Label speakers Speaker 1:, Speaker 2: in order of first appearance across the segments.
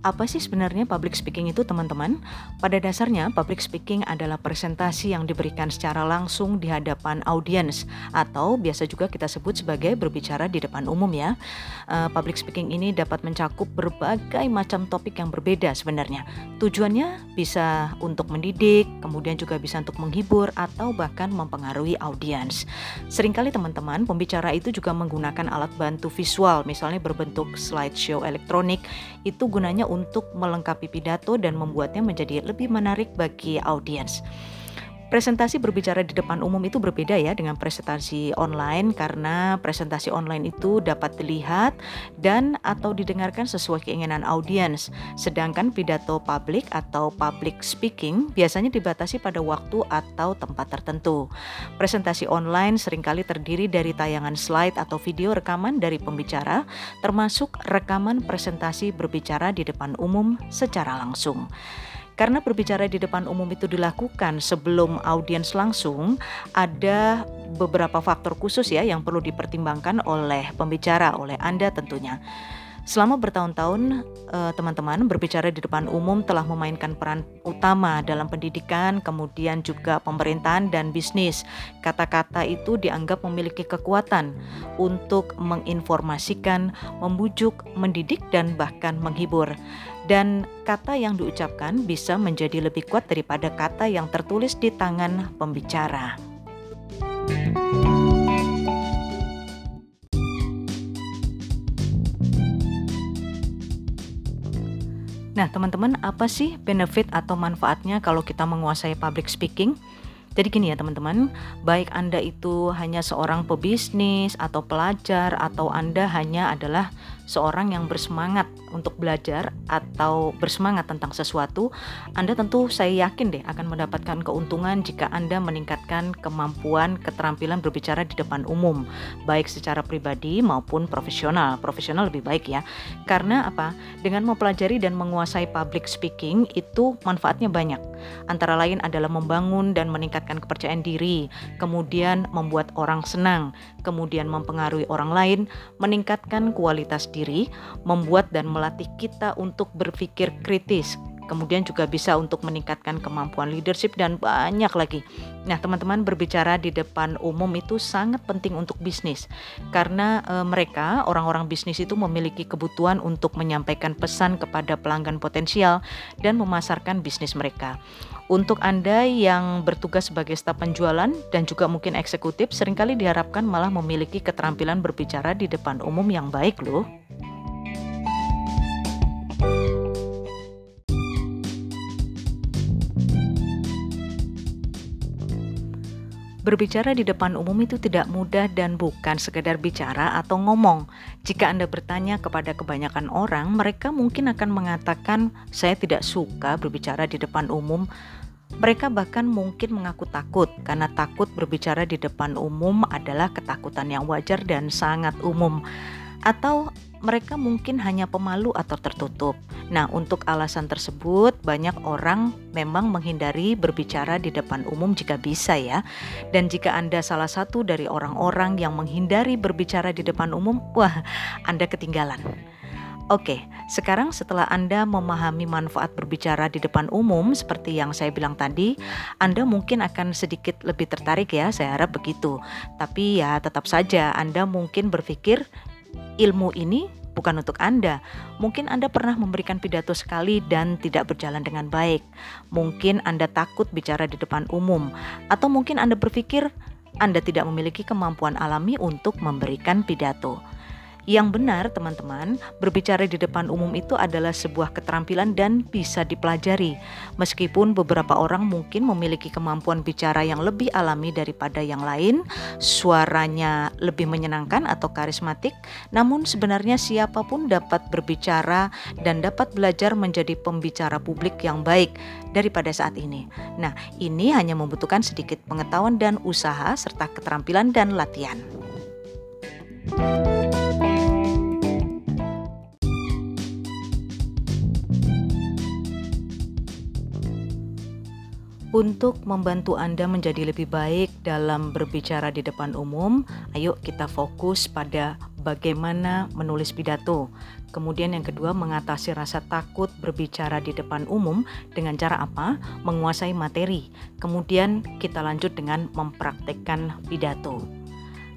Speaker 1: Apa sih sebenarnya public speaking itu teman-teman? Pada dasarnya public speaking adalah presentasi yang diberikan secara langsung di hadapan audiens atau biasa juga kita sebut sebagai berbicara di depan umum ya. Uh, public speaking ini dapat mencakup berbagai macam topik yang berbeda sebenarnya. Tujuannya bisa untuk mendidik, kemudian juga bisa untuk menghibur atau bahkan mempengaruhi audiens. Seringkali teman-teman pembicara itu juga menggunakan alat bantu visual misalnya berbentuk slideshow elektronik itu gunanya untuk melengkapi pidato dan membuatnya menjadi lebih menarik bagi audiens. Presentasi berbicara di depan umum itu berbeda ya dengan presentasi online karena presentasi online itu dapat dilihat dan atau didengarkan sesuai keinginan audiens. Sedangkan pidato publik atau public speaking biasanya dibatasi pada waktu atau tempat tertentu. Presentasi online sering kali terdiri dari tayangan slide atau video rekaman dari pembicara termasuk rekaman presentasi berbicara di depan umum secara langsung. Karena berbicara di depan umum itu dilakukan sebelum audiens langsung, ada beberapa faktor khusus ya yang perlu dipertimbangkan oleh pembicara, oleh Anda tentunya. Selama bertahun-tahun, eh, teman-teman berbicara di depan umum telah memainkan peran utama dalam pendidikan, kemudian juga pemerintahan dan bisnis. Kata-kata itu dianggap memiliki kekuatan untuk menginformasikan, membujuk, mendidik, dan bahkan menghibur dan kata yang diucapkan bisa menjadi lebih kuat daripada kata yang tertulis di tangan pembicara. Nah, teman-teman, apa sih benefit atau manfaatnya kalau kita menguasai public speaking? Jadi gini ya teman-teman, baik Anda itu hanya seorang pebisnis atau pelajar atau Anda hanya adalah seorang yang bersemangat untuk belajar atau bersemangat tentang sesuatu, Anda tentu saya yakin deh akan mendapatkan keuntungan jika Anda meningkatkan kemampuan keterampilan berbicara di depan umum, baik secara pribadi maupun profesional. Profesional lebih baik ya. Karena apa? Dengan mempelajari dan menguasai public speaking itu manfaatnya banyak. Antara lain adalah membangun dan meningkatkan kepercayaan diri, kemudian membuat orang senang, kemudian mempengaruhi orang lain, meningkatkan kualitas diri, membuat dan melatih kita untuk berpikir kritis, kemudian juga bisa untuk meningkatkan kemampuan leadership dan banyak lagi. Nah, teman-teman berbicara di depan umum itu sangat penting untuk bisnis karena e, mereka orang-orang bisnis itu memiliki kebutuhan untuk menyampaikan pesan kepada pelanggan potensial dan memasarkan bisnis mereka. Untuk Anda yang bertugas sebagai staf penjualan dan juga mungkin eksekutif, sering kali diharapkan malah memiliki keterampilan berbicara di depan umum yang baik loh. Berbicara di depan umum itu tidak mudah dan bukan sekedar bicara atau ngomong. Jika Anda bertanya kepada kebanyakan orang, mereka mungkin akan mengatakan, "Saya tidak suka berbicara di depan umum." Mereka bahkan mungkin mengaku takut karena takut berbicara di depan umum adalah ketakutan yang wajar dan sangat umum. Atau mereka mungkin hanya pemalu atau tertutup. Nah, untuk alasan tersebut, banyak orang memang menghindari berbicara di depan umum jika bisa, ya. Dan jika Anda salah satu dari orang-orang yang menghindari berbicara di depan umum, wah, Anda ketinggalan. Oke, sekarang setelah Anda memahami manfaat berbicara di depan umum seperti yang saya bilang tadi, Anda mungkin akan sedikit lebih tertarik ya, saya harap begitu. Tapi ya tetap saja Anda mungkin berpikir ilmu ini bukan untuk Anda. Mungkin Anda pernah memberikan pidato sekali dan tidak berjalan dengan baik. Mungkin Anda takut bicara di depan umum, atau mungkin Anda berpikir Anda tidak memiliki kemampuan alami untuk memberikan pidato. Yang benar, teman-teman, berbicara di depan umum itu adalah sebuah keterampilan dan bisa dipelajari. Meskipun beberapa orang mungkin memiliki kemampuan bicara yang lebih alami daripada yang lain, suaranya lebih menyenangkan atau karismatik, namun sebenarnya siapa pun dapat berbicara dan dapat belajar menjadi pembicara publik yang baik daripada saat ini. Nah, ini hanya membutuhkan sedikit pengetahuan dan usaha serta keterampilan dan latihan. thank you Untuk membantu Anda menjadi lebih baik dalam berbicara di depan umum, ayo kita fokus pada bagaimana menulis pidato. Kemudian yang kedua, mengatasi rasa takut berbicara di depan umum dengan cara apa? Menguasai materi. Kemudian kita lanjut dengan mempraktekkan pidato.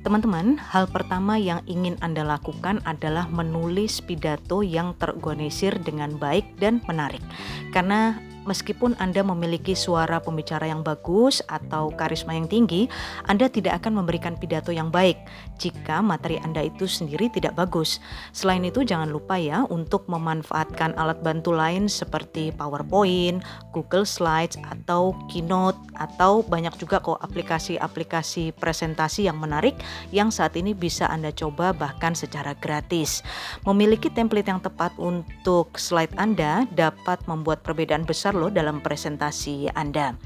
Speaker 1: Teman-teman, hal pertama yang ingin Anda lakukan adalah menulis pidato yang terorganisir dengan baik dan menarik. Karena meskipun Anda memiliki suara pembicara yang bagus atau karisma yang tinggi, Anda tidak akan memberikan pidato yang baik jika materi Anda itu sendiri tidak bagus. Selain itu, jangan lupa ya untuk memanfaatkan alat bantu lain seperti PowerPoint, Google Slides, atau Keynote, atau banyak juga kok aplikasi-aplikasi presentasi yang menarik yang saat ini bisa Anda coba bahkan secara gratis. Memiliki template yang tepat untuk slide Anda dapat membuat perbedaan besar besar loh dalam presentasi Anda.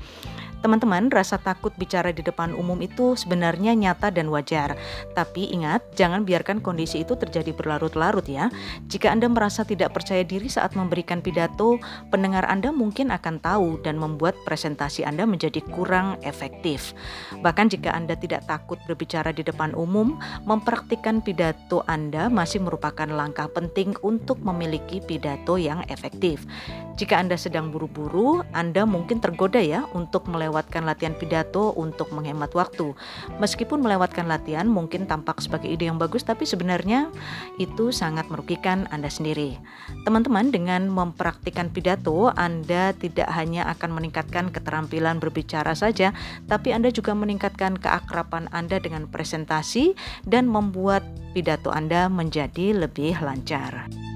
Speaker 1: Teman-teman, rasa takut bicara di depan umum itu sebenarnya nyata dan wajar. Tapi ingat, jangan biarkan kondisi itu terjadi berlarut-larut ya. Jika Anda merasa tidak percaya diri saat memberikan pidato, pendengar Anda mungkin akan tahu dan membuat presentasi Anda menjadi kurang efektif. Bahkan jika Anda tidak takut berbicara di depan umum, mempraktikkan pidato Anda masih merupakan langkah penting untuk memiliki pidato yang efektif. Jika Anda sedang buru-buru, Anda mungkin tergoda ya untuk melewatkan latihan pidato untuk menghemat waktu. Meskipun melewatkan latihan mungkin tampak sebagai ide yang bagus, tapi sebenarnya itu sangat merugikan Anda sendiri. Teman-teman, dengan mempraktikkan pidato, Anda tidak hanya akan meningkatkan keterampilan berbicara saja, tapi Anda juga meningkatkan keakraban Anda dengan presentasi dan membuat pidato Anda menjadi lebih lancar.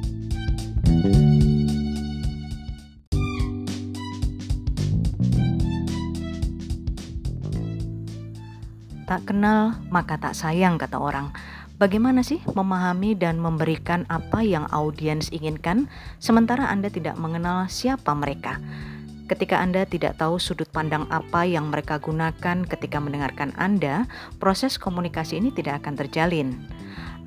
Speaker 1: Tak kenal maka tak sayang kata orang. Bagaimana sih memahami dan memberikan apa yang audiens inginkan sementara Anda tidak mengenal siapa mereka? Ketika Anda tidak tahu sudut pandang apa yang mereka gunakan ketika mendengarkan Anda, proses komunikasi ini tidak akan terjalin.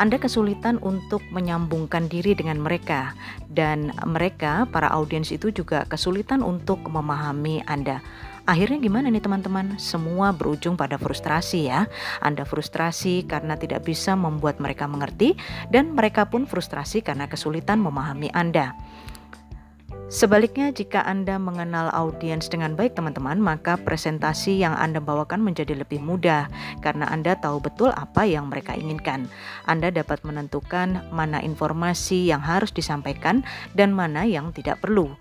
Speaker 1: Anda kesulitan untuk menyambungkan diri dengan mereka, dan mereka, para audiens itu, juga kesulitan untuk memahami Anda. Akhirnya gimana nih teman-teman? Semua berujung pada frustrasi ya. Anda frustrasi karena tidak bisa membuat mereka mengerti dan mereka pun frustrasi karena kesulitan memahami Anda. Sebaliknya, jika Anda mengenal audiens dengan baik, teman-teman, maka presentasi yang Anda bawakan menjadi lebih mudah karena Anda tahu betul apa yang mereka inginkan. Anda dapat menentukan mana informasi yang harus disampaikan dan mana yang tidak perlu.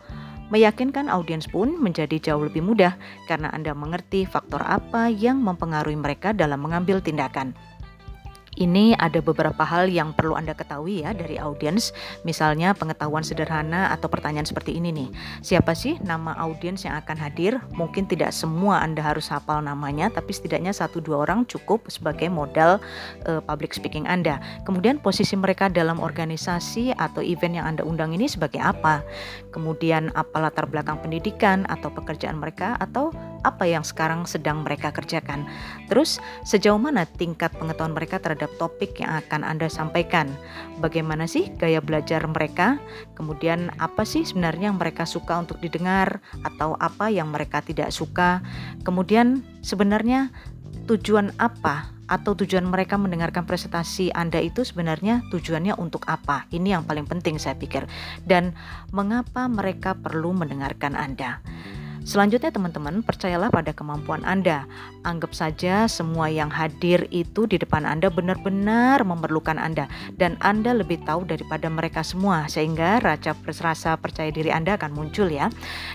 Speaker 1: Meyakinkan audiens pun menjadi jauh lebih mudah karena Anda mengerti faktor apa yang mempengaruhi mereka dalam mengambil tindakan. Ini ada beberapa hal yang perlu Anda ketahui ya dari audiens. Misalnya pengetahuan sederhana atau pertanyaan seperti ini nih. Siapa sih nama audiens yang akan hadir? Mungkin tidak semua Anda harus hafal namanya, tapi setidaknya satu dua orang cukup sebagai modal uh, public speaking Anda. Kemudian posisi mereka dalam organisasi atau event yang Anda undang ini sebagai apa? Kemudian apa latar belakang pendidikan atau pekerjaan mereka atau apa yang sekarang sedang mereka kerjakan? Terus sejauh mana tingkat pengetahuan mereka terhadap topik yang akan Anda sampaikan. Bagaimana sih gaya belajar mereka? Kemudian apa sih sebenarnya yang mereka suka untuk didengar atau apa yang mereka tidak suka? Kemudian sebenarnya tujuan apa atau tujuan mereka mendengarkan presentasi Anda itu sebenarnya tujuannya untuk apa? Ini yang paling penting saya pikir. Dan mengapa mereka perlu mendengarkan Anda? Selanjutnya teman-teman, percayalah pada kemampuan Anda. Anggap saja semua yang hadir itu di depan Anda benar-benar memerlukan Anda dan Anda lebih tahu daripada mereka semua sehingga rasa, percaya diri Anda akan muncul ya.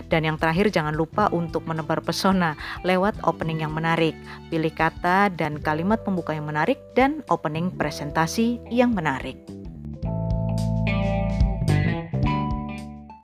Speaker 1: Dan yang terakhir jangan lupa untuk menebar pesona lewat opening yang menarik. Pilih kata dan kalimat pembuka yang menarik dan opening presentasi yang menarik.